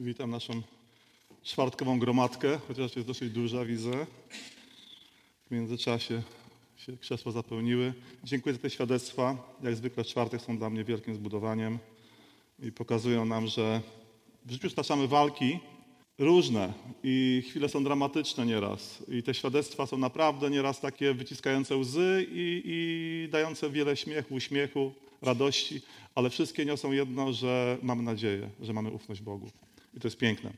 Witam naszą czwartkową gromadkę, chociaż jest dosyć duża, widzę. W międzyczasie się krzesła zapełniły. Dziękuję za te świadectwa. Jak zwykle czwartek są dla mnie wielkim zbudowaniem i pokazują nam, że w życiu staczamy walki różne i chwile są dramatyczne nieraz. I te świadectwa są naprawdę nieraz takie wyciskające łzy i, i dające wiele śmiechu, uśmiechu, radości, ale wszystkie niosą jedno, że mamy nadzieję, że mamy ufność Bogu. I to jest piękne.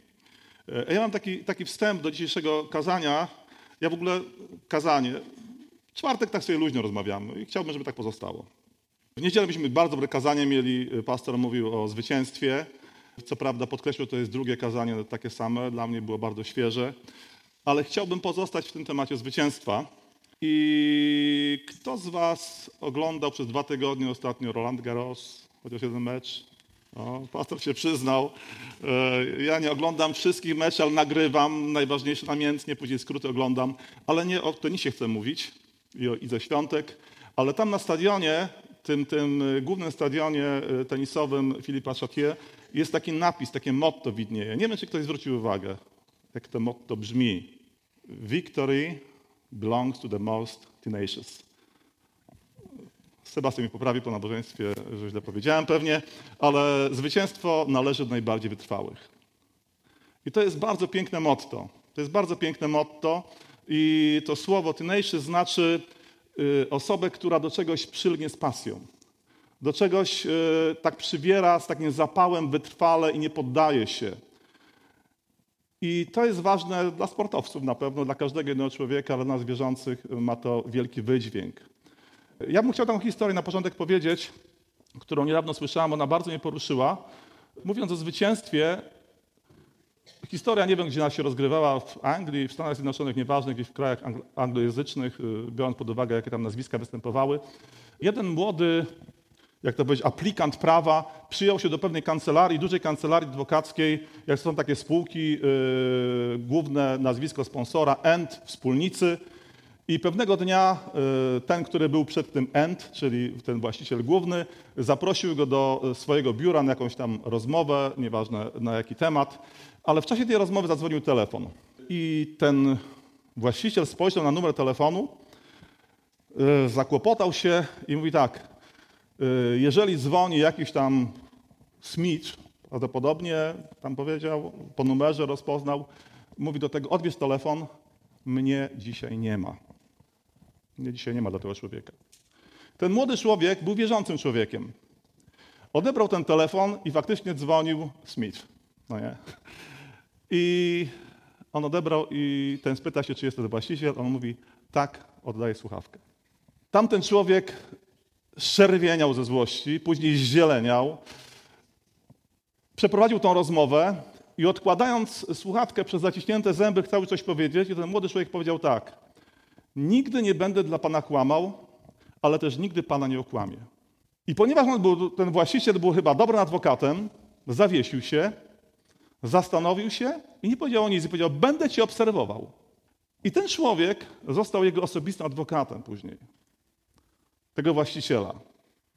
E, Ja mam taki, taki wstęp do dzisiejszego kazania. Ja w ogóle kazanie. Czwartek tak sobie luźno rozmawiamy i chciałbym, żeby tak pozostało. W niedzielę myśmy bardzo dobre kazanie mieli. Pastor mówił o zwycięstwie. Co prawda podkreślił, to jest drugie kazanie takie same. Dla mnie było bardzo świeże. Ale chciałbym pozostać w tym temacie zwycięstwa. I kto z Was oglądał przez dwa tygodnie ostatnio Roland Garros? Chociaż jeden mecz? O, pastor się przyznał. E, Ja nie oglądam wszystkich meczów, ale nagrywam najważniejsze namiętnie, później skróty oglądam, ale nie o tenisie chcę mówić i o Idze Świątek, ale tam na stadionie, tym, tym y, głównym stadionie y, tenisowym Filipa Chatier jest taki napis, takie motto widnieje. Nie wiem, czy ktoś zwrócił uwagę, jak to motto brzmi. Victory belongs to the most tenacious. Sebastian mi poprawi po nabożeństwie, że źle powiedziałem pewnie, ale zwycięstwo należy do najbardziej wytrwałych. I to jest bardzo piękne motto. To jest bardzo piękne motto i to słowo tenacious znaczy y, osobę, która do czegoś przylgnie z pasją. Do czegoś y, tak przybiera z takim zapałem wytrwale i nie poddaje się. I to jest ważne dla sportowców na pewno, dla każdego jednego człowieka, ale dla nas wierzących ma to wielki wydźwięk. Ja bym chciał taką historię na początek powiedzieć, którą niedawno słyszałem, ona bardzo mnie poruszyła. Mówiąc o zwycięstwie, historia nie wiem, gdzie ona się rozgrywała, w Anglii, w Stanach Zjednoczonych, nieważne, gdzieś w krajach angl- anglojęzycznych, y, biorąc pod uwagę, jakie tam nazwiska występowały. Jeden młody, jak to powiedzieć, aplikant prawa przyjął się do pewnej kancelarii, dużej kancelarii adwokackiej, jak są takie spółki, yy, główne nazwisko sponsora, END, wspólnicy. I pewnego dnia y, ten, który był przed tym end, czyli ten właściciel główny, zaprosił go do y, swojego biura na jakąś tam rozmowę, nieważne na jaki temat, ale w czasie tej rozmowy zadzwonił telefon. I ten właściciel spojrzał na numer telefonu, y, zakłopotał się i mówi tak, jeżeli dzwoni jakiś tam Smith, prawdopodobnie tam powiedział, po numerze rozpoznał, mówi do tego, odbierz telefon, mnie dzisiaj nie ma. Mnie dzisiaj nie ma dla tego człowieka. Ten młody człowiek był wierzącym człowiekiem. Odebrał ten telefon i faktycznie dzwonił Smith. No nie. I on odebrał i ten spyta się, czy jest to właściciel. On mówi, tak, oddaję słuchawkę. Tamten człowiek szerwieniał ze złości, później zzieleniał. Przeprowadził tą rozmowę i odkładając słuchawkę przez zaciśnięte zęby, chciał coś powiedzieć. I ten młody człowiek powiedział tak. Nigdy nie będę dla Pana kłamał, ale też nigdy Pana nie okłamię. I ponieważ on był, ten właściciel był chyba dobrym adwokatem, zawiesił się, zastanowił się i nie powiedział nic. I powiedział, będę Cię obserwował. I ten człowiek został jego osobistym adwokatem później. Tego właściciela.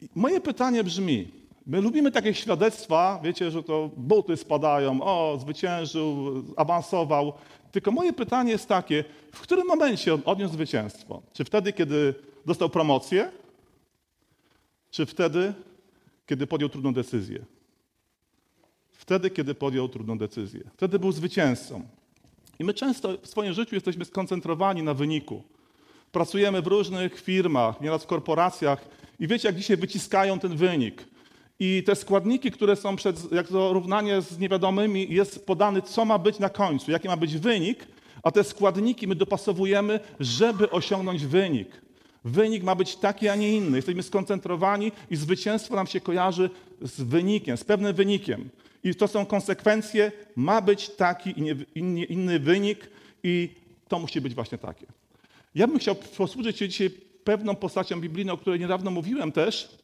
I moje pytanie brzmi, my lubimy takie świadectwa, wiecie, że to buty spadają, o, zwyciężył, awansował. Tylko moje pytanie jest takie, w którym momencie on odniósł zwycięstwo? Czy wtedy, kiedy dostał promocję? Czy wtedy, kiedy podjął trudną decyzję? Wtedy, kiedy podjął trudną decyzję. Wtedy był zwycięzcą. I my często w swoim życiu jesteśmy skoncentrowani na wyniku. Pracujemy w różnych firmach, nieraz w korporacjach i wiecie, jak dzisiaj wyciskają ten wynik. I te składniki, które są przed, jak to równanie z niewiadomymi, jest podany, co ma być na końcu, jaki ma być wynik, a te składniki my dopasowujemy, żeby osiągnąć wynik. Wynik ma być taki, a nie inny. Jesteśmy skoncentrowani i zwycięstwo nam się kojarzy z wynikiem, z pewnym wynikiem. I to są konsekwencje, ma być taki inny, inny wynik i to musi być właśnie takie. Ja bym chciał posłużyć się dzisiaj pewną postacią biblijną, o której niedawno mówiłem też,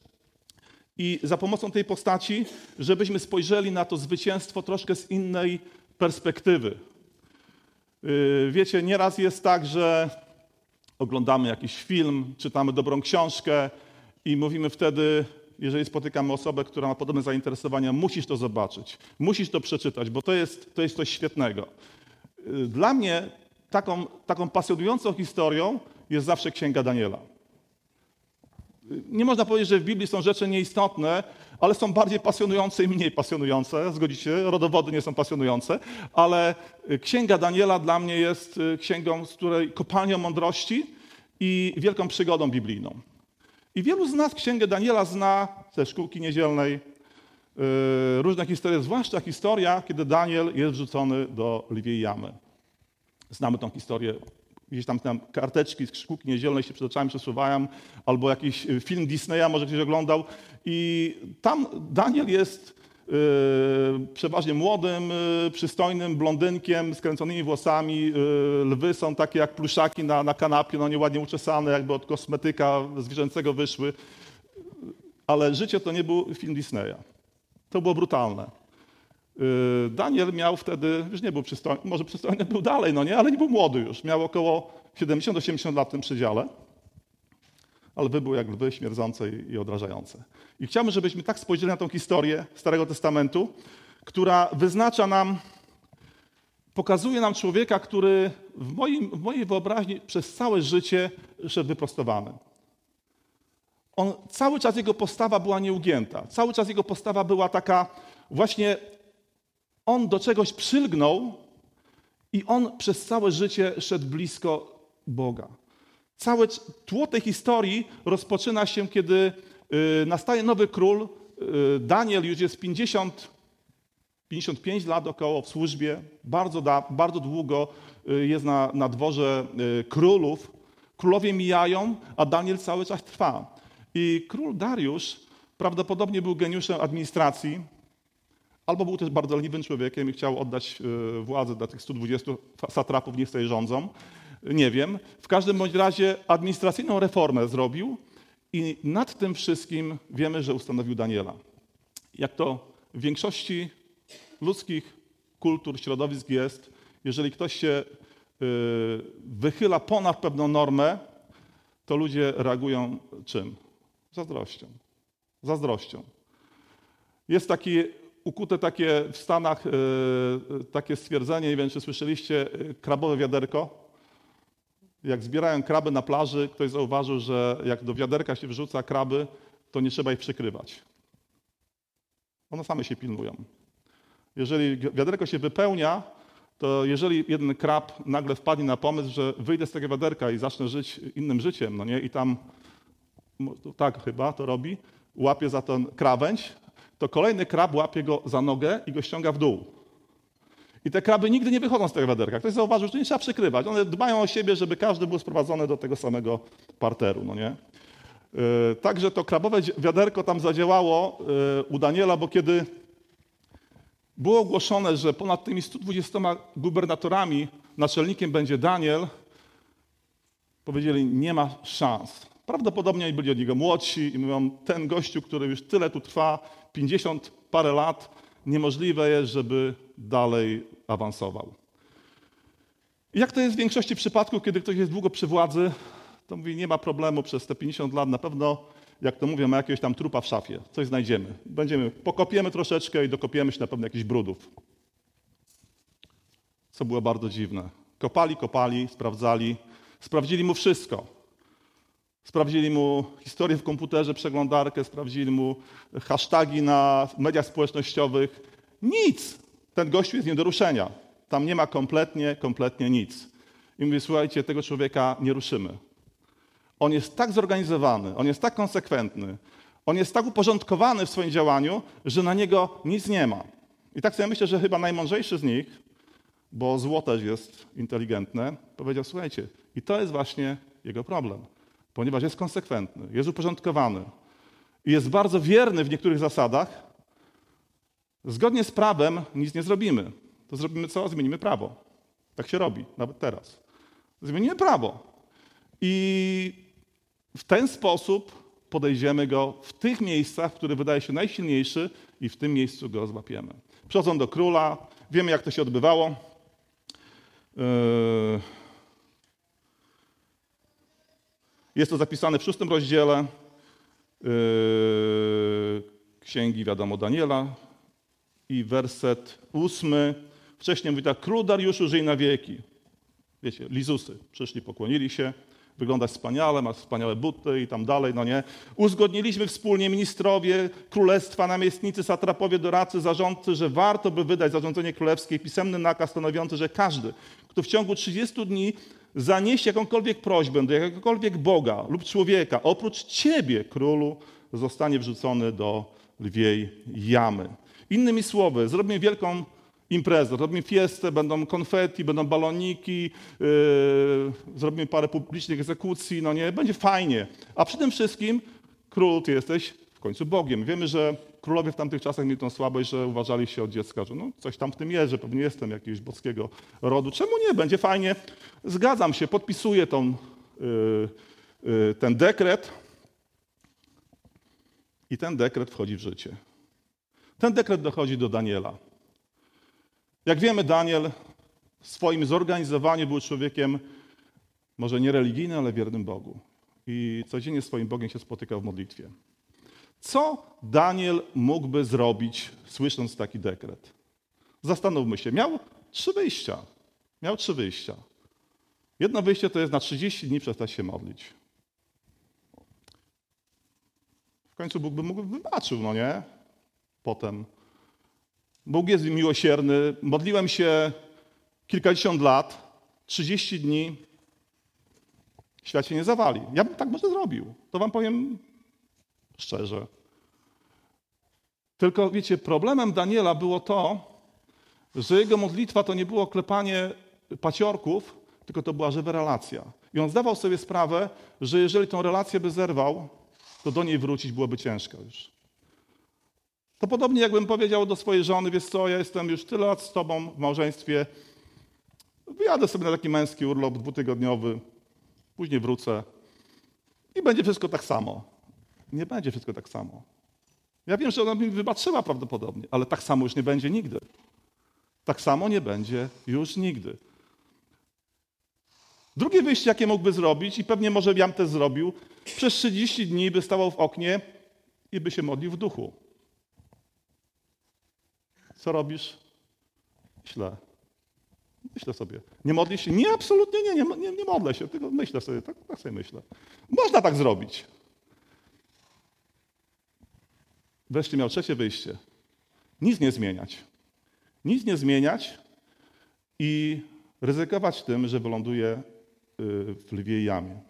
i za pomocą tej postaci, żebyśmy spojrzeli na to zwycięstwo troszkę z innej perspektywy. Yy, Wiecie, nieraz jest tak, że oglądamy jakiś film, czytamy dobrą książkę i mówimy wtedy, jeżeli spotykamy osobę, która ma podobne zainteresowania, musisz to zobaczyć, musisz to przeczytać, bo to jest, to jest coś świetnego. Dla mnie taką, taką pasjonującą historią jest zawsze Księga Daniela. Nie można powiedzieć, że w Biblii są rzeczy nieistotne, ale są bardziej pasjonujące i mniej pasjonujące. Zgodzicie? Rodowody nie są pasjonujące, ale Księga Daniela dla mnie jest księgą, z której kopalnią mądrości i wielką przygodą biblijną. I wielu z nas Księgę Daniela zna ze szkółki niedzielnej, yy, różne historie, zwłaszcza historia, kiedy Daniel jest wrzucony do lwiej jamy. Znamy tą historię. Gdzieś tam, tam karteczki z szkółki niedzielnej się przed oczami przesuwają, albo jakiś film Disneya może ktoś oglądał. I tam Daniel jest Yy, przeważnie młodym, yy, przystojnym blondynkiem, skręconymi włosami. Yy, lwy są takie jak pluszaki na, na kanapie, no nieładnie uczesane, jakby od kosmetyka zwierzęcego wyszły. Ale życie to nie był film Disneya. To było brutalne. Daniel miał wtedy, już nie był przystojny, może przystojny był dalej, no nie, ale nie był młody już. Miał około 70-80 lat w tym przedziale ale wy były jak lwy śmierdzące i odrażające. I chciałbym, żebyśmy tak spojrzeli na tą historię Starego Testamentu, która wyznacza nam, pokazuje nam człowieka, który w, moim, w mojej wyobraźni przez całe życie szedł wyprostowany. On, cały czas jego postawa była nieugięta. Cały czas jego postawa była taka właśnie, on do czegoś przylgnął i on przez całe życie szedł blisko Boga. Całe tło tej historii rozpoczyna się, kiedy y, nastaje nowy król. Y, Daniel już jest 50, 55 lat około w służbie, bardzo, da, bardzo długo y, jest na, na dworze królów. Królowie mijają, a Daniel cały czas trwa. I król Dariusz prawdopodobnie był geniuszem administracji, albo był też bardzo leniwym człowiekiem i chciał oddać władzę dla tych 120 satrapów, niech sobie rządzą nie wiem. W każdym bądź razie administracyjną reformę zrobił i nad tym wszystkim wiemy, że ustanowił Daniela. Jak to w większości ludzkich kultur, środowisk jest, jeżeli ktoś się y, wychyla ponad pewną normę, to ludzie reagują czym? Zazdrością. Zazdrością. Jest takie ukute takie w Stanach y, takie stwierdzenie, nie wiem czy słyszeliście, y, krabowe wiaderko. Jak zbierają kraby na plaży, ktoś zauważył, że jak do wiaderka się wrzuca kraby, to nie trzeba ich przykrywać. One same się pilnują. Jeżeli wiaderko się wypełnia, to jeżeli jeden krab nagle wpadnie na pomysł, że wyjdę z tego wiaderka i zacznę żyć innym życiem, no nie, i tam, tak chyba to robi, łapie za ten krawędź, to kolejny krab łapie go za nogę i go ściąga w dół. I te kraby nigdy nie wychodzą z tego wiaderka. Ktoś zauważył, że nie trzeba przykrywać. One dbają o siebie, żeby każdy był sprowadzony do tego samego parteru, no nie? Yy, także to krabowe wiaderko tam zadziałało yy, u Daniela, bo kiedy było ogłoszone, że ponad tymi 120 gubernatorami naczelnikiem będzie Daniel, powiedzieli, nie ma szans. Prawdopodobnie byli od niego młodsi i mówią, ten gościu, który już tyle tu trwa, 50 parę lat, niemożliwe jest, żeby dalej awansował. jak to jest w większości przypadków, kiedy ktoś jest długo przy władzy, to mówi, nie ma problemu przez te 50 lat, na pewno, jak to mówią, ma jakiegoś tam trupa w szafie, coś znajdziemy. Będziemy, pokopiemy troszeczkę i dokopiemy się na pewno jakichś brudów. Co było bardzo dziwne. Kopali, kopali, sprawdzali, sprawdzili mu wszystko. Sprawdzili mu historię w komputerze, przeglądarkę, sprawdzili mu hasztagi na mediach społecznościowych. Nic! Ten gościu jest nie do ruszenia. Tam nie ma kompletnie, kompletnie nic. I mówię, słuchajcie, tego człowieka nie ruszymy. On jest tak zorganizowany, on jest tak konsekwentny, on jest tak uporządkowany w swoim działaniu, że na niego nic nie ma. I tak sobie myślę, że chyba najmądrzejszy z nich, bo zło też jest inteligentne, powiedział, słuchajcie, i to jest właśnie jego problem ponieważ jest konsekwentny, jest uporządkowany i jest bardzo wierny w niektórych zasadach, zgodnie z prawem nic nie zrobimy. To zrobimy co? Zmienimy prawo. Tak się robi, nawet teraz. Zmienimy prawo. I w ten sposób podejdziemy go w tych miejscach, które wydaje się najsilniejszy i w tym miejscu go złapiemy. Przychodzą do króla, wiemy jak to się odbywało. Yy Jest to zapisane w szóstym rozdziale. yy, księgi, wiadomo, Daniela i werset ósmy. Wcześniej mówi tak, król Dariuszu żyj na wieki. Wiecie, Lizusy przyszli, pokłonili się, wygląda wspaniale, ma wspaniałe buty i tam dalej, no nie. Uzgodniliśmy wspólnie ministrowie, królestwa, namiestnicy, satrapowie, doradcy, zarządcy, że warto by wydać zarządzenie królewskie, pisemny nakaz stanowiący, że każdy, kto w ciągu 30 dni zaniesie jakąkolwiek prośbę do jakiegokolwiek Boga lub człowieka, oprócz ciebie, królu, zostanie wrzucony do lwiej jamy. Innymi słowy, zrobimy wielką imprezę, robimy fiestę, będą konfetti, będą baloniki, yy, zrobimy parę publicznych egzekucji, no nie, będzie fajnie. A przy tym wszystkim król, ty jesteś w końcu Bogiem. Wiemy, że królowie w tamtych czasach mieli tą słabość, że uważali się od dziecka, że no, coś tam w tym jest, że pewnie jestem jakiegoś boskiego rodu. Czemu nie? Będzie fajnie. Zgadzam się, podpisuję tą, yy, yy, ten dekret i ten dekret wchodzi w życie. Ten dekret dochodzi do Daniela. Jak wiemy, Daniel w swoim zorganizowaniu był człowiekiem może nie religijnym, ale wiernym Bogu. I codziennie swoim Bogiem się spotykał w modlitwie. Co Daniel mógłby zrobić, słysząc taki dekret? Zastanówmy się. Miał trzy wyjścia. Miał trzy wyjścia. Jedno wyjście to jest na 30 dni przestać się modlić. W końcu Bóg by mógł wybaczył, no nie? Potem Bóg jest miłosierny. Modliłem się kilkadziesiąt lat, 30 dni. Świat się nie zawali. Ja bym tak może zrobił. To wam powiem szczerze. Tylko wiecie, problemem Daniela było to, że jego modlitwa to nie było klepanie paciorków, tylko to była żywa relacja. I on zdawał sobie sprawę, że jeżeli tą relację by zerwał, to do niej wrócić byłoby ciężko już. To podobnie jakbym powiedział do swojej żony, wiesz co, ja jestem już tyle lat z tobą w małżeństwie, wyjadę sobie na taki męski urlop dwutygodniowy, później wrócę i będzie wszystko tak samo. Nie będzie wszystko tak samo. Ja wiem, że ona mi wybaczyła prawdopodobnie, ale tak samo już nie będzie nigdy. Tak samo nie będzie już nigdy. Drugie wyjście, jakie mógłby zrobić, i pewnie może Jam też zrobił, przez 30 dni by stawał w oknie i by się modlił w duchu. Co robisz? Myślę. Myślę sobie. Nie modlisz się? Nie, absolutnie nie, nie, nie, nie modlę się, tylko myślę sobie, tak, tak sobie myślę. Można tak zrobić. Wreszcie miał trzecie wyjście. Nic nie zmieniać. Nic nie zmieniać i ryzykować tym, że wyląduje y, w lwiej jamie.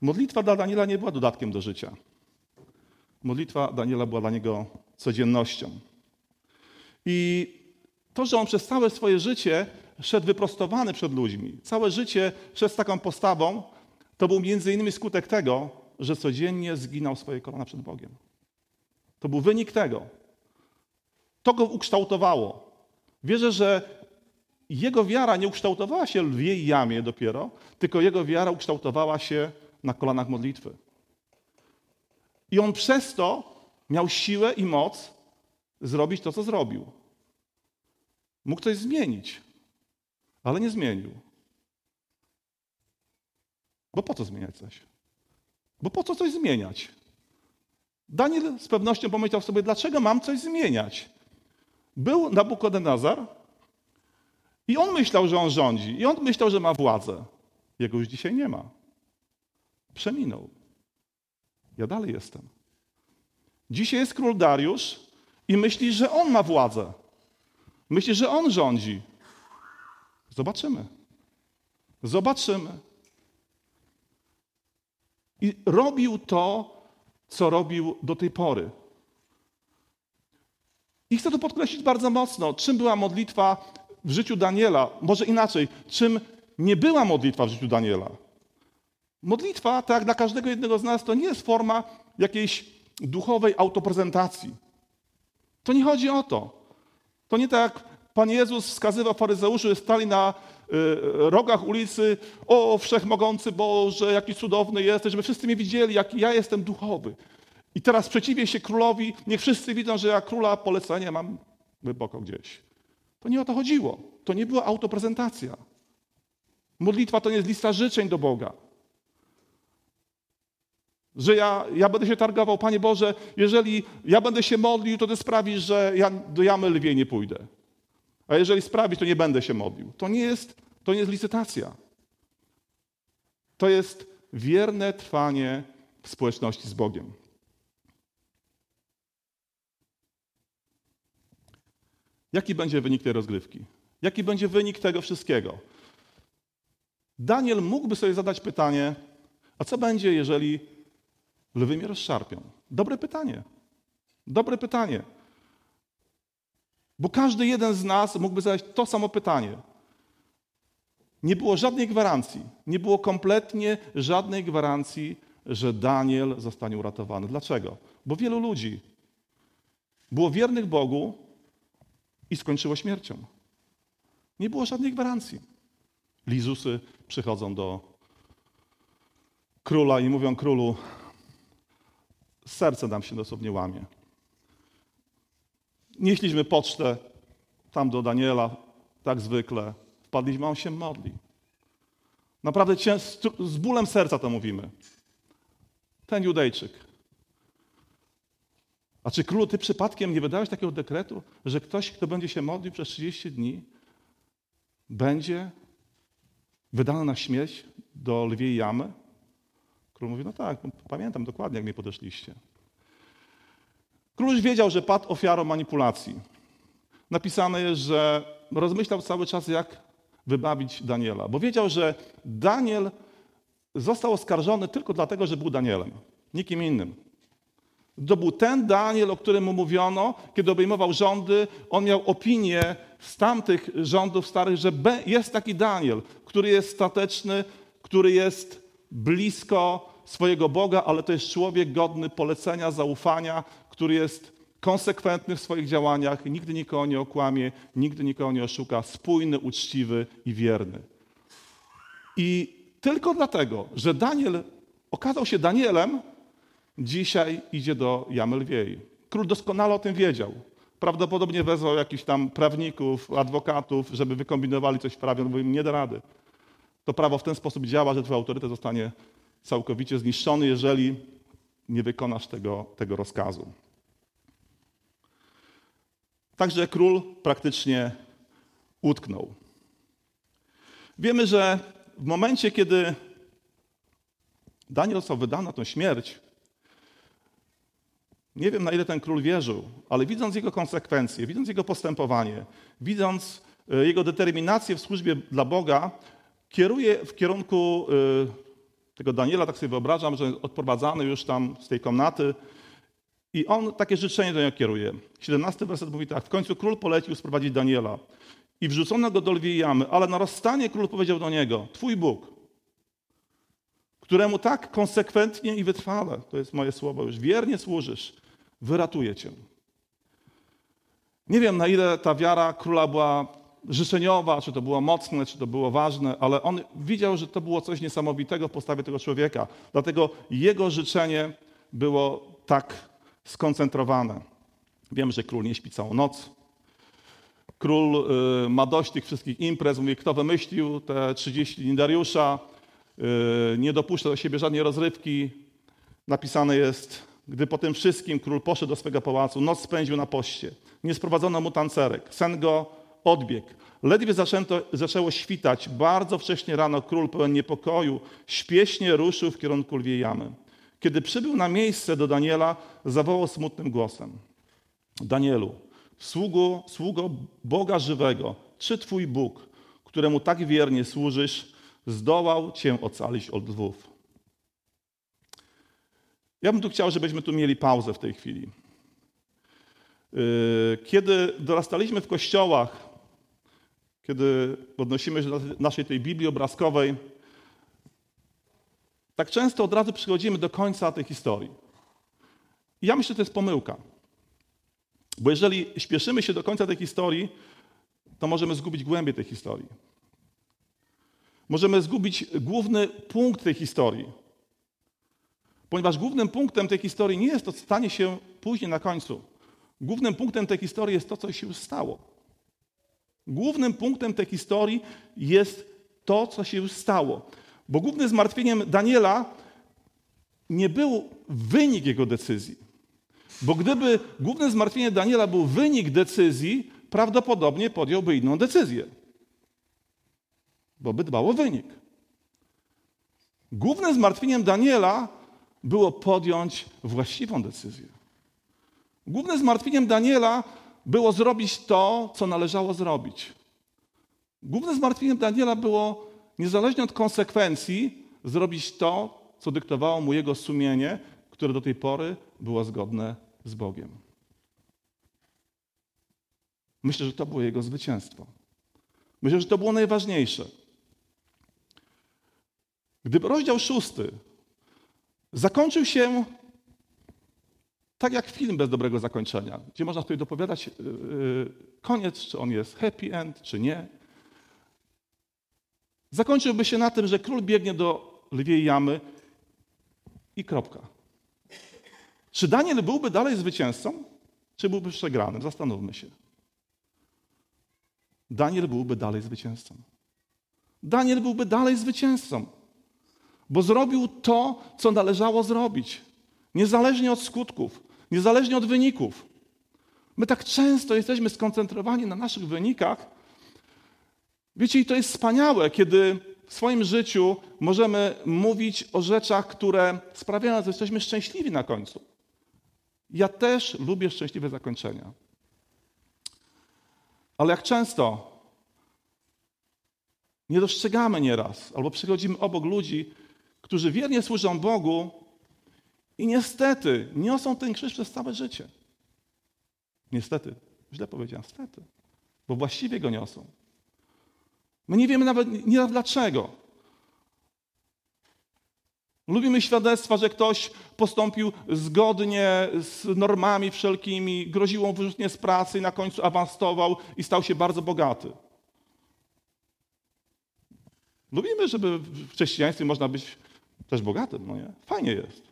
Modlitwa dla Daniela nie była dodatkiem do życia. Modlitwa Daniela była dla niego codziennością. I to, że on przez całe swoje życie szedł wyprostowany przed ludźmi, całe życie szedł z taką postawą, to był między innymi skutek tego, że codziennie zginął swoje kolana przed Bogiem. To był wynik tego. To go ukształtowało. Wierzę, że jego wiara nie ukształtowała się w lwiej jamie dopiero, tylko jego wiara ukształtowała się na kolanach modlitwy. I on przez to miał siłę i moc zrobić to, co zrobił. Mógł coś zmienić, ale nie zmienił. Bo po co zmieniać coś? Bo po co coś zmieniać? Daniel z pewnością pomyślał sobie, dlaczego mam coś zmieniać? Był Nabukodonozar i on myślał, że on rządzi. I on myślał, że ma władzę. Jego już dzisiaj nie ma. Przeminął. Ja dalej jestem. Dzisiaj jest król Dariusz i myśli, że on ma władzę. Myśli, że on rządzi. Zobaczymy. Zobaczymy. I robił to, co robił do tej pory. I chcę to podkreślić bardzo mocno. Czym była modlitwa w życiu Daniela? Może inaczej, czym nie była modlitwa w życiu Daniela? Modlitwa, tak jak dla każdego jednego z nas, to nie jest forma jakiejś duchowej autoprezentacji. To nie chodzi o to. To nie tak jak Pan Jezus wskazywał faryzeuszy, stali na rogach ulicy, o wszechmogący Boże, jaki cudowny jesteś, żeby wszyscy mnie widzieli, jaki ja jestem duchowy. I teraz przeciwię się królowi, niech wszyscy widzą, że ja króla polecenia mam głęboko gdzieś. To nie o to chodziło. To nie była autoprezentacja. Modlitwa to nie jest lista życzeń do Boga. Że ja, ja będę się targował, Panie Boże, jeżeli ja będę się modlił, to Ty sprawisz, że ja do jamy lwiej nie pójdę. A jeżeli sprawisz, to nie będę się modlił. To nie jest, to nie jest licytacja. To jest wierne trwanie w społeczności z Bogiem. Jaki będzie wynik tej rozgrywki? Jaki będzie wynik tego wszystkiego? Daniel mógłby sobie zadać pytanie, a co będzie, jeżeli lwy mnie rozszarpią? Dobre pytanie. Dobre pytanie. Bo każdy jeden z nas mógłby zadać to samo pytanie. Nie było żadnej gwarancji, nie było kompletnie żadnej gwarancji, że Daniel zostanie uratowany. Dlaczego? Bo wielu ludzi było wiernych Bogu i skończyło śmiercią. Nie było żadnej gwarancji. Lizusy przychodzą do króla i mówią królu, serce nam się dosłownie łamie. Nieśliśmy pocztę tam do Daniela, tak zwykle. Wpadliśmy, a on się modli. Naprawdę z bólem serca to mówimy. Ten Judejczyk. A czy królu, ty przypadkiem nie wydałeś takiego dekretu, że ktoś, kto będzie się modlił przez 30 dni, będzie wydany na śmierć do lwiej jamy? Król mówi, no tak, pamiętam dokładnie, jak mnie podeszliście. Król wiedział, że padł ofiarą manipulacji. Napisane jest, że rozmyślał cały czas, jak wybawić Daniela, bo wiedział, że Daniel został oskarżony tylko dlatego, że był Danielem, nikim innym. To był ten Daniel, o którym mu mówiono, kiedy obejmował rządy. On miał opinię z tamtych rządów starych, że jest taki Daniel, który jest stateczny, który jest blisko swojego Boga, ale to jest człowiek godny polecenia, zaufania, który jest konsekwentny w swoich działaniach, nigdy nikogo nie okłamie, nigdy nikogo nie oszuka, spójny, uczciwy i wierny. I tylko dlatego, że Daniel okazał się Danielem, dzisiaj idzie do jamy lwiej. Król doskonale o tym wiedział. Prawdopodobnie wezwał jakichś tam prawników, adwokatów, żeby wykombinowali coś w prawie, no bo im nie da rady. To prawo w ten sposób działa, że twój autorytet zostanie całkowicie zniszczony, jeżeli nie wykonasz tego, tego rozkazu. Także król praktycznie utknął. Wiemy, że w momencie, kiedy Daniel został wydany na tę śmierć, nie wiem na ile ten król wierzył, ale widząc jego konsekwencje, widząc jego postępowanie, widząc e, jego determinację w służbie dla Boga, kieruje w kierunku e, tego Daniela, tak sobie wyobrażam, że odprowadzany już tam z tej komnaty i on takie życzenie do niego kieruje. 17 werset mówi tak, w końcu król polecił sprowadzić Daniela i wrzucono go do lwiej jamy, ale na rozstanie król powiedział do niego, twój Bóg, któremu tak konsekwentnie i wytrwale, to jest moje słowo już, wiernie służysz, wyratuje cię. Nie wiem, na ile ta wiara króla była życzeniowa, czy to było mocne, czy to było ważne, ale on widział, że to było coś niesamowitego w postawie tego człowieka. Dlatego jego życzenie było tak skoncentrowane. Wiem, że król nie śpi całą noc. Król y, ma dość tych wszystkich imprez. Mówi, kto wymyślił te 30 dni Dariusza, y, nie dopuszcza do siebie żadnej rozrywki. Napisane jest, gdy po tym wszystkim król poszedł do swego pałacu, noc spędził na poście. Nie sprowadzono mu tancerek. Sen go odbiegł. Ledwie zaczęto, zaczęło świtać, bardzo wcześnie rano król pełen niepokoju śpiesznie ruszył w kierunku lwiej jamy. Kiedy przybył na miejsce do Daniela, zawołał smutnym głosem. Danielu, sługo, sługo Boga żywego, czy Twój Bóg, któremu tak wiernie służysz, zdołał Cię ocalić od lwów? Ja bym tu chciał, żebyśmy tu mieli pauzę w tej chwili. Yy, kiedy dorastaliśmy w kościołach, kiedy odnosimy się do naszej tej Biblii obrazkowej, tak często od razu przychodzimy do końca tej historii. I ja myślę, że to jest pomyłka. Bo jeżeli śpieszymy się do końca tej historii, to możemy zgubić głębię tej historii. Możemy zgubić główny punkt tej historii. Ponieważ głównym punktem tej historii nie jest to, co stanie się później na końcu. Głównym punktem tej historii jest to, co się już stało. Głównym punktem tej historii jest to, co się już stało. Bo głównym zmartwieniem Daniela nie był wynik jego decyzji. Bo gdyby główne zmartwienie Daniela był wynik decyzji, prawdopodobnie podjąłby inną decyzję. Bo by dbał o wynik. Głównym zmartwieniem Daniela było podjąć właściwą decyzję. Głównym zmartwieniem Daniela było zrobić to, co należało zrobić. Głównym zmartwieniem Daniela było, niezależnie od konsekwencji, zrobić to, co dyktowało mu jego sumienie, które do tej pory było zgodne z Bogiem. Myślę, że to było jego zwycięstwo. Myślę, że to było najważniejsze. Gdyby rozdział szósty zakończył się tak jak film bez dobrego zakończenia, gdzie można sobie dopowiadać yy, koniec, czy on jest happy end, czy nie. Zakończyłby się na tym, że król biegnie do lwiej jamy i kropka. Czy Daniel byłby dalej zwycięzcą, czy byłby przegranym? Zastanówmy się. Daniel byłby dalej zwycięzcą. Daniel byłby dalej zwycięzcą, bo zrobił to, co należało zrobić, niezależnie od skutków, niezależnie od wyników. My tak często jesteśmy skoncentrowani na naszych wynikach. Wiecie, i to jest wspaniałe, kiedy w swoim życiu możemy mówić o rzeczach, które sprawiają, że jesteśmy szczęśliwi na końcu. Ja też lubię szczęśliwe zakończenia. Ale jak często nie dostrzegamy nieraz, albo przychodzimy obok ludzi, którzy wiernie służą Bogu i niestety niosą ten krzyż przez całe życie. Niestety, źle powiedziałem, niestety, bo właściwie go niosą. My nie wiemy nawet nie dlaczego. Lubimy świadectwa, że ktoś postąpił zgodnie z normami wszelkimi, groziło mu wyrzucenie z pracy i na końcu awansował i stał się bardzo bogaty. Lubimy, żeby w chrześcijaństwie można być też bogatym, no nie? Fajnie jest.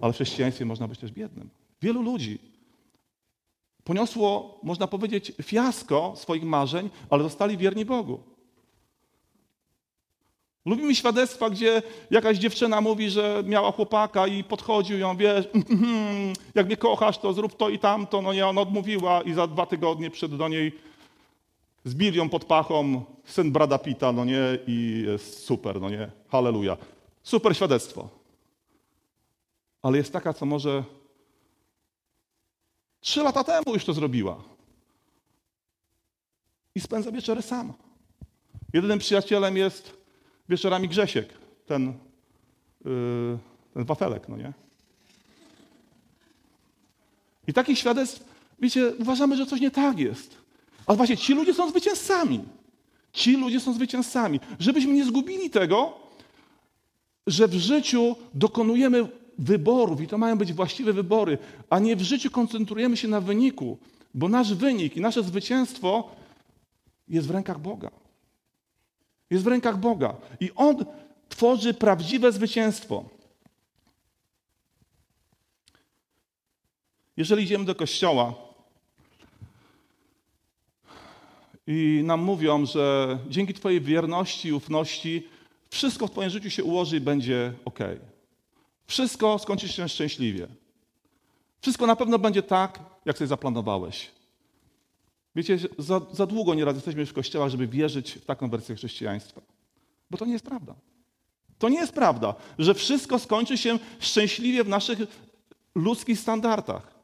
Ale w chrześcijaństwie można być też biednym. Wielu ludzi poniosło, można powiedzieć, fiasko swoich marzeń, ale zostali wierni Bogu. Lubimy świadectwa, gdzie jakaś dziewczyna mówi, że miała chłopaka i podchodził ją, wiesz, jak mnie kochasz, to zrób to i tamto. No nie, ona odmówiła i za dwa tygodnie przyszedł do niej z Bilią pod pachą, syn Brada Pita, no nie, i jest super, no nie, halleluja. Super świadectwo. Ale jest taka, co może trzy lata temu już to zrobiła. I spędza wieczory sama. Jedynym przyjacielem jest wieczorami Grzesiek, ten, yy, ten wafelek, no nie? I takich świadectw, wiecie, uważamy, że coś nie tak jest. Ale właśnie ci ludzie są zwycięzcami. Ci ludzie są zwycięzcami. Żebyśmy nie zgubili tego, że w życiu dokonujemy wyborów i to mają być właściwe wybory, a nie w życiu koncentrujemy się na wyniku, bo nasz wynik i nasze zwycięstwo jest w rękach Boga. Jest w rękach Boga. I On tworzy prawdziwe zwycięstwo. Jeżeli idziemy do kościoła i nam mówią, że dzięki Twojej wierności i ufności wszystko w Twoim życiu się ułoży i będzie ok. Wszystko skończy się szczęśliwie. Wszystko na pewno będzie tak, jak sobie zaplanowałeś. Wiecie, za, za długo nieraz jesteśmy w kościołach, żeby wierzyć w taką wersję chrześcijaństwa. Bo to nie jest prawda. To nie jest prawda, że wszystko skończy się szczęśliwie w naszych ludzkich standardach.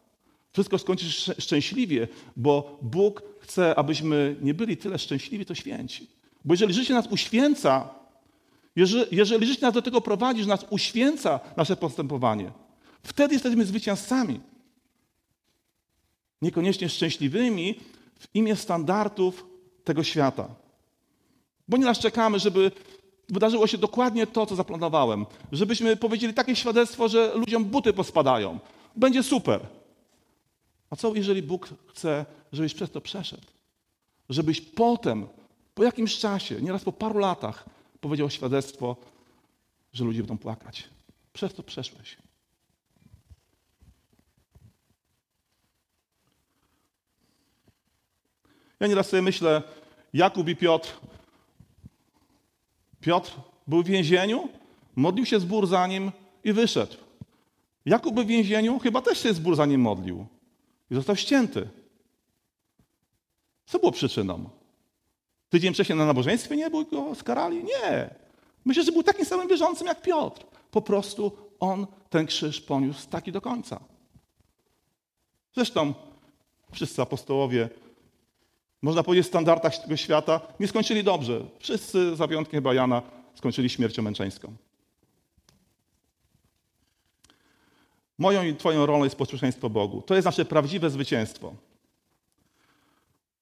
Wszystko skończy się szczęśliwie, bo Bóg chce, abyśmy nie byli tyle szczęśliwi, to święci. Bo jeżeli życie nas uświęca, jeżeli, jeżeli życie nas do tego prowadzi, że nas uświęca nasze postępowanie, wtedy jesteśmy zwycięzcami. Niekoniecznie szczęśliwymi, w imię standardów tego świata. Bo nieraz czekamy, żeby wydarzyło się dokładnie to, co zaplanowałem. Żebyśmy powiedzieli takie świadectwo, że ludziom buty pospadają. Będzie super. A co jeżeli Bóg chce, żebyś przez to przeszedł? Żebyś potem, po jakimś czasie, nieraz po paru latach, powiedział świadectwo, że ludzie będą płakać. Przez to przeszłeś. Ja nieraz sobie myślę, Jakub i Piotr. Piotr był w więzieniu, modlił się zbór za nim i wyszedł. Jakub w więzieniu chyba też się zbór za nim modlił i został ścięty. Co było przyczyną? Tydzień wcześniej na nabożeństwie nie był go skarali? Nie. Myślę, że był takim samym wierzącym jak Piotr. Po prostu on ten krzyż poniósł taki do końca. Zresztą wszyscy apostołowie, można powiedzieć standardach tego świata, nie skończyli dobrze. Wszyscy, za wyjątkiem chyba Jana, skończyli śmiercią męczeńską. Moją i Twoją rolą jest posłuszeństwo Bogu. To jest nasze prawdziwe zwycięstwo.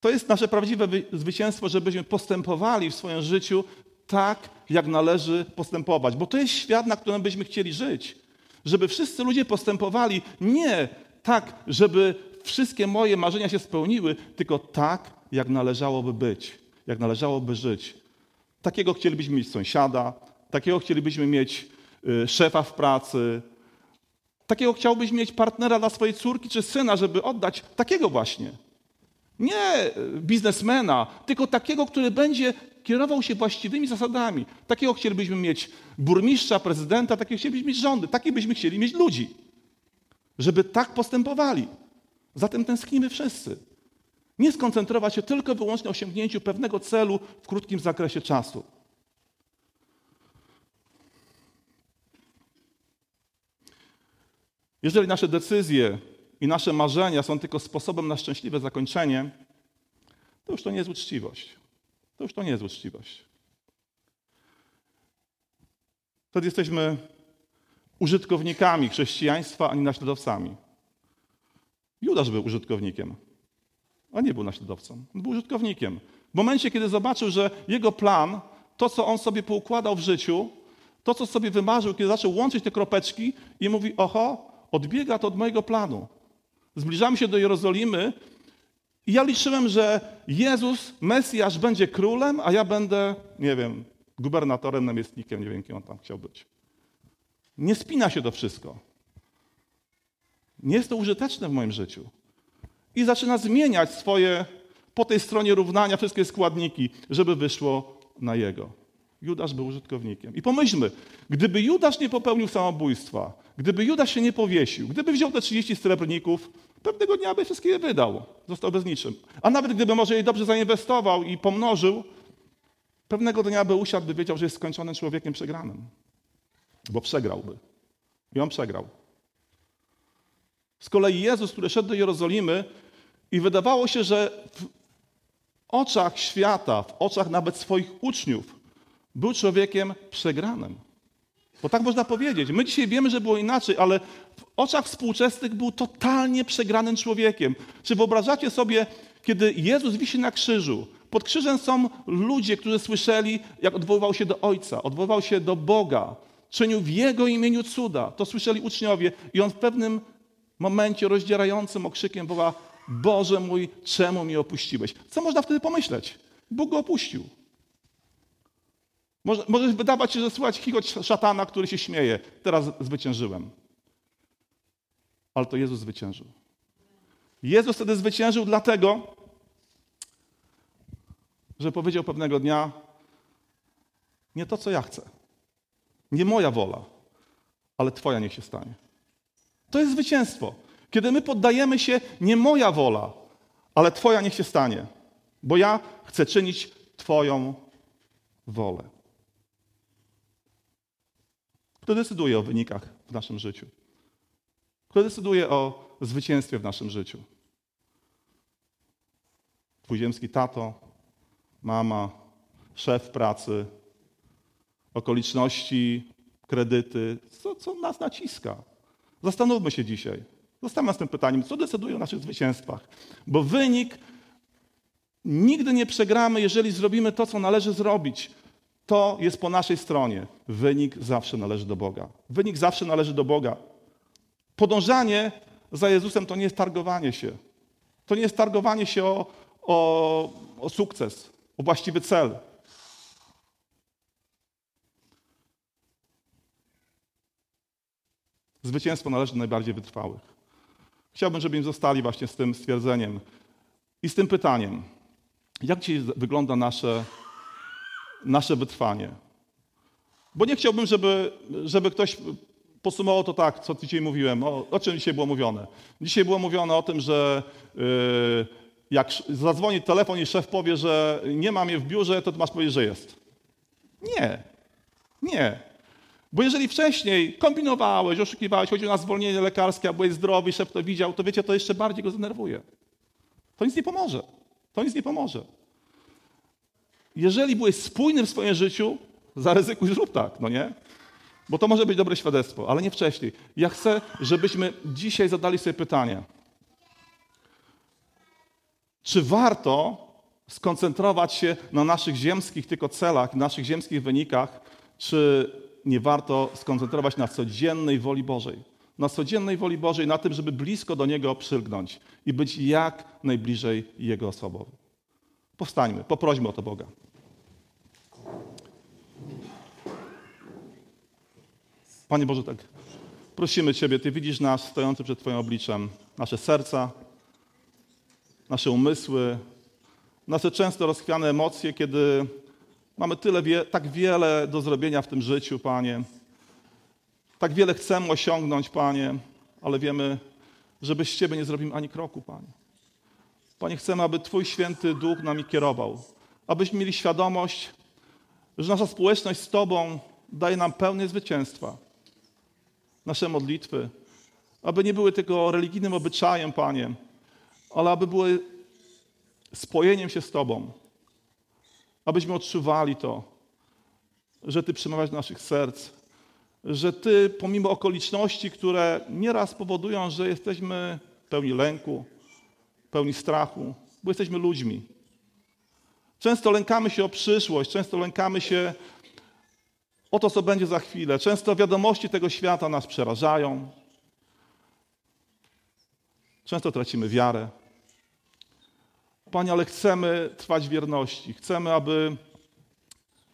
To jest nasze prawdziwe zwycięstwo, żebyśmy postępowali w swoim życiu tak, jak należy postępować. Bo to jest świat, na którym byśmy chcieli żyć. Żeby wszyscy ludzie postępowali nie tak, żeby wszystkie moje marzenia się spełniły, tylko tak, jak należałoby być, jak należałoby żyć. Takiego chcielibyśmy mieć sąsiada, takiego chcielibyśmy mieć y, szefa w pracy, takiego chciałbyś mieć partnera dla swojej córki czy syna, żeby oddać takiego właśnie. Nie biznesmena, tylko takiego, który będzie kierował się właściwymi zasadami. Takiego chcielibyśmy mieć burmistrza, prezydenta, takiego chcielibyśmy mieć rządy, takich byśmy chcieli mieć ludzi, żeby tak postępowali. Zatem tęsknimy wszyscy. Nie skoncentrować się tylko wyłącznie na osiągnięciu pewnego celu w krótkim zakresie czasu. Jeżeli nasze decyzje i nasze marzenia są tylko sposobem na szczęśliwe zakończenie, to już to nie jest uczciwość. To już to nie jest uczciwość. Wtedy jesteśmy użytkownikami chrześcijaństwa, a nie naśladowcami. Judasz był użytkownikiem, a nie był naśladowcą. On był użytkownikiem. W momencie, kiedy zobaczył, że jego plan, to co on sobie poukładał w życiu, to co sobie wymarzył, kiedy zaczął łączyć te kropeczki i mówi: Oho, odbiega to od mojego planu. Zbliżamy się do Jerozolimy i ja liczyłem, że Jezus, Mesjasz, będzie królem, a ja będę, nie wiem, gubernatorem, namiestnikiem, nie wiem, kim on tam chciał być. Nie spina się to wszystko. Nie jest to użyteczne w moim życiu. I zaczyna zmieniać swoje, po tej stronie równania, wszystkie składniki, żeby wyszło na jego. Judasz był użytkownikiem. I pomyślmy, gdyby Judasz nie popełnił samobójstwa, gdyby Judasz się nie powiesił, gdyby wziął te 30 srebrników, pewnego dnia by wszystkie je wydał. Został bez niczym. A nawet gdyby może je dobrze zainwestował i pomnożył, pewnego dnia by usiadł, by wiedział, że jest skończonym człowiekiem przegranym. Bo przegrałby. I on przegrał. Z kolei Jezus, który szedł do Jerozolimy i wydawało się, że w oczach świata, w oczach nawet swoich uczniów, był człowiekiem przegranym. Bo tak można powiedzieć. My dzisiaj wiemy, że było inaczej, ale w oczach współczesnych był totalnie przegranym człowiekiem. Czy wyobrażacie sobie, kiedy Jezus wisi na krzyżu, pod krzyżem są ludzie, którzy słyszeli, jak odwoływał się do Ojca, odwoływał się do Boga, czynił w Jego imieniu cuda. To słyszeli uczniowie i on w pewnym momencie rozdzierającym okrzykiem woła Boże mój, czemu mnie opuściłeś? Co można wtedy pomyśleć? Bóg go opuścił. Może, wydawać się, że słychać chichot szatana, który się śmieje. Teraz zwyciężyłem. Ale to Jezus zwyciężył. Jezus wtedy zwyciężył dlatego, że powiedział pewnego dnia: Nie to, co ja chcę. Nie moja wola, ale Twoja niech się stanie. To jest zwycięstwo. Kiedy my poddajemy się, nie moja wola, ale Twoja niech się stanie, bo ja chcę czynić Twoją wolę. Kto decyduje o wynikach w naszym życiu? Kto decyduje o zwycięstwie w naszym życiu? Twój ziemski tato, mama, szef pracy, okoliczności, kredyty, co, co nas naciska? Zastanówmy się dzisiaj. Zostawmy z tym pytaniem, co decyduje o naszych zwycięstwach? Bo wynik nigdy nie przegramy, jeżeli zrobimy to, co należy zrobić. To jest po naszej stronie. Wynik zawsze należy do Boga. Wynik zawsze należy do Boga. Podążanie za Jezusem to nie jest targowanie się. To nie jest targowanie się o, o, o sukces, o właściwy cel. Zwycięstwo należy do najbardziej wytrwałych. Chciałbym, żebyśmy zostali właśnie z tym stwierdzeniem i z tym pytaniem. Jak dzisiaj wygląda nasze nasze wytrwanie. Bo nie chciałbym, żeby, żeby ktoś podsumował to tak, co dzisiaj mówiłem. O, o czym dzisiaj było mówione? Dzisiaj było mówione o tym, że yy, jak zadzwoni telefon i szef powie, że nie ma mnie w biurze, to masz powiedzieć, że jest. Nie. Nie. Bo jeżeli wcześniej kombinowałeś, oszukiwałeś, chodziło na zwolnienie lekarskie, a byłeś zdrowy, szef to widział, to wiecie, to jeszcze bardziej go zdenerwuje. To nic nie pomoże. To nic nie pomoże. Jeżeli byłeś spójny w swoim życiu, zaryzykuj, zrób tak, no nie? Bo to może być dobre świadectwo, ale nie wcześniej. Ja chcę, żebyśmy dzisiaj zadali sobie pytanie. Czy warto skoncentrować się na naszych ziemskich tylko celach, naszych ziemskich wynikach, czy nie warto skoncentrować na codziennej woli Bożej? Na codziennej woli Bożej, na tym, żeby blisko do Niego przylgnąć i być jak najbliżej Jego osobą. Powstańmy, poprośmy o to Boga. Panie Boże, tak prosimy Ciebie, Ty widzisz nas stojący przed Twoim obliczem, nasze serca, nasze umysły, nasze często rozchwiane emocje, kiedy mamy tyle, tak wiele do zrobienia w tym życiu, Panie. Tak wiele chcemy osiągnąć, Panie, ale wiemy, że bez Ciebie nie zrobimy ani kroku, Panie. Panie, chcemy, aby Twój święty duch nami kierował, abyśmy mieli świadomość, że nasza społeczność z Tobą daje nam pełne zwycięstwa. Nasze modlitwy, aby nie były tylko religijnym obyczajem, Panie, ale aby były spojeniem się z Tobą. Abyśmy odczuwali to, że Ty przemawiasz do naszych serc, że Ty, pomimo okoliczności, które nieraz powodują, że jesteśmy pełni lęku, pełni strachu, bo jesteśmy ludźmi. Często lękamy się o przyszłość, często lękamy się o to, co będzie za chwilę. Często wiadomości tego świata nas przerażają. Często tracimy wiarę. Panie, ale chcemy trwać wierności. Chcemy, aby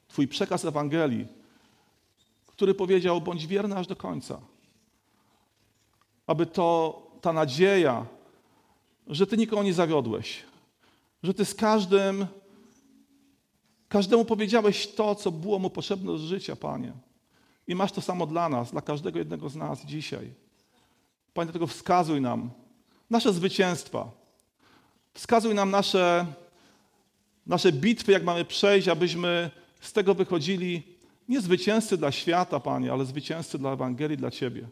Twój przekaz Ewangelii, który powiedział: bądź wierny aż do końca, aby to ta nadzieja, że Ty nikogo nie zawiodłeś, że Ty z każdym, każdemu powiedziałeś to, co było mu potrzebne do życia, Panie. I masz to samo dla nas, dla każdego jednego z nas dzisiaj. Panie, dlatego wskazuj nam nasze zwycięstwa. Wskazuj nam nasze, nasze bitwy, jak mamy przejść, abyśmy z tego wychodzili nie zwycięzcy dla świata, Panie, ale zwycięzcy dla Ewangelii, dla Ciebie.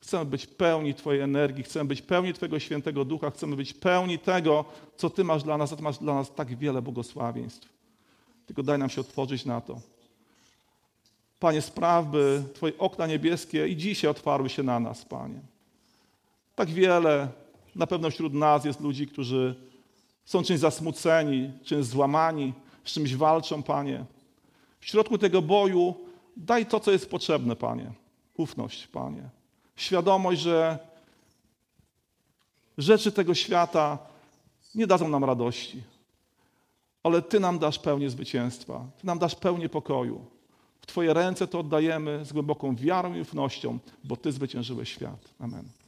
Chcemy być pełni Twojej energii, chcemy być pełni Twojego świętego ducha, chcemy być pełni tego, co Ty masz dla nas, a Ty masz dla nas tak wiele błogosławieństw. Tylko daj nam się otworzyć na to. Panie, spraw, by Twoje okna niebieskie i dzisiaj otwarły się na nas, Panie. Tak wiele, na pewno wśród nas jest ludzi, którzy są czymś zasmuceni, czymś złamani, z czymś walczą, Panie. W środku tego boju daj to, co jest potrzebne, Panie. Ufność, Panie świadomość, że rzeczy tego świata nie dadzą nam radości, ale Ty nam dasz pełnię zwycięstwa, Ty nam dasz pełnię pokoju. W Twoje ręce to oddajemy z głęboką wiarą i ufnością, bo Ty zwyciężyłeś świat. Amen.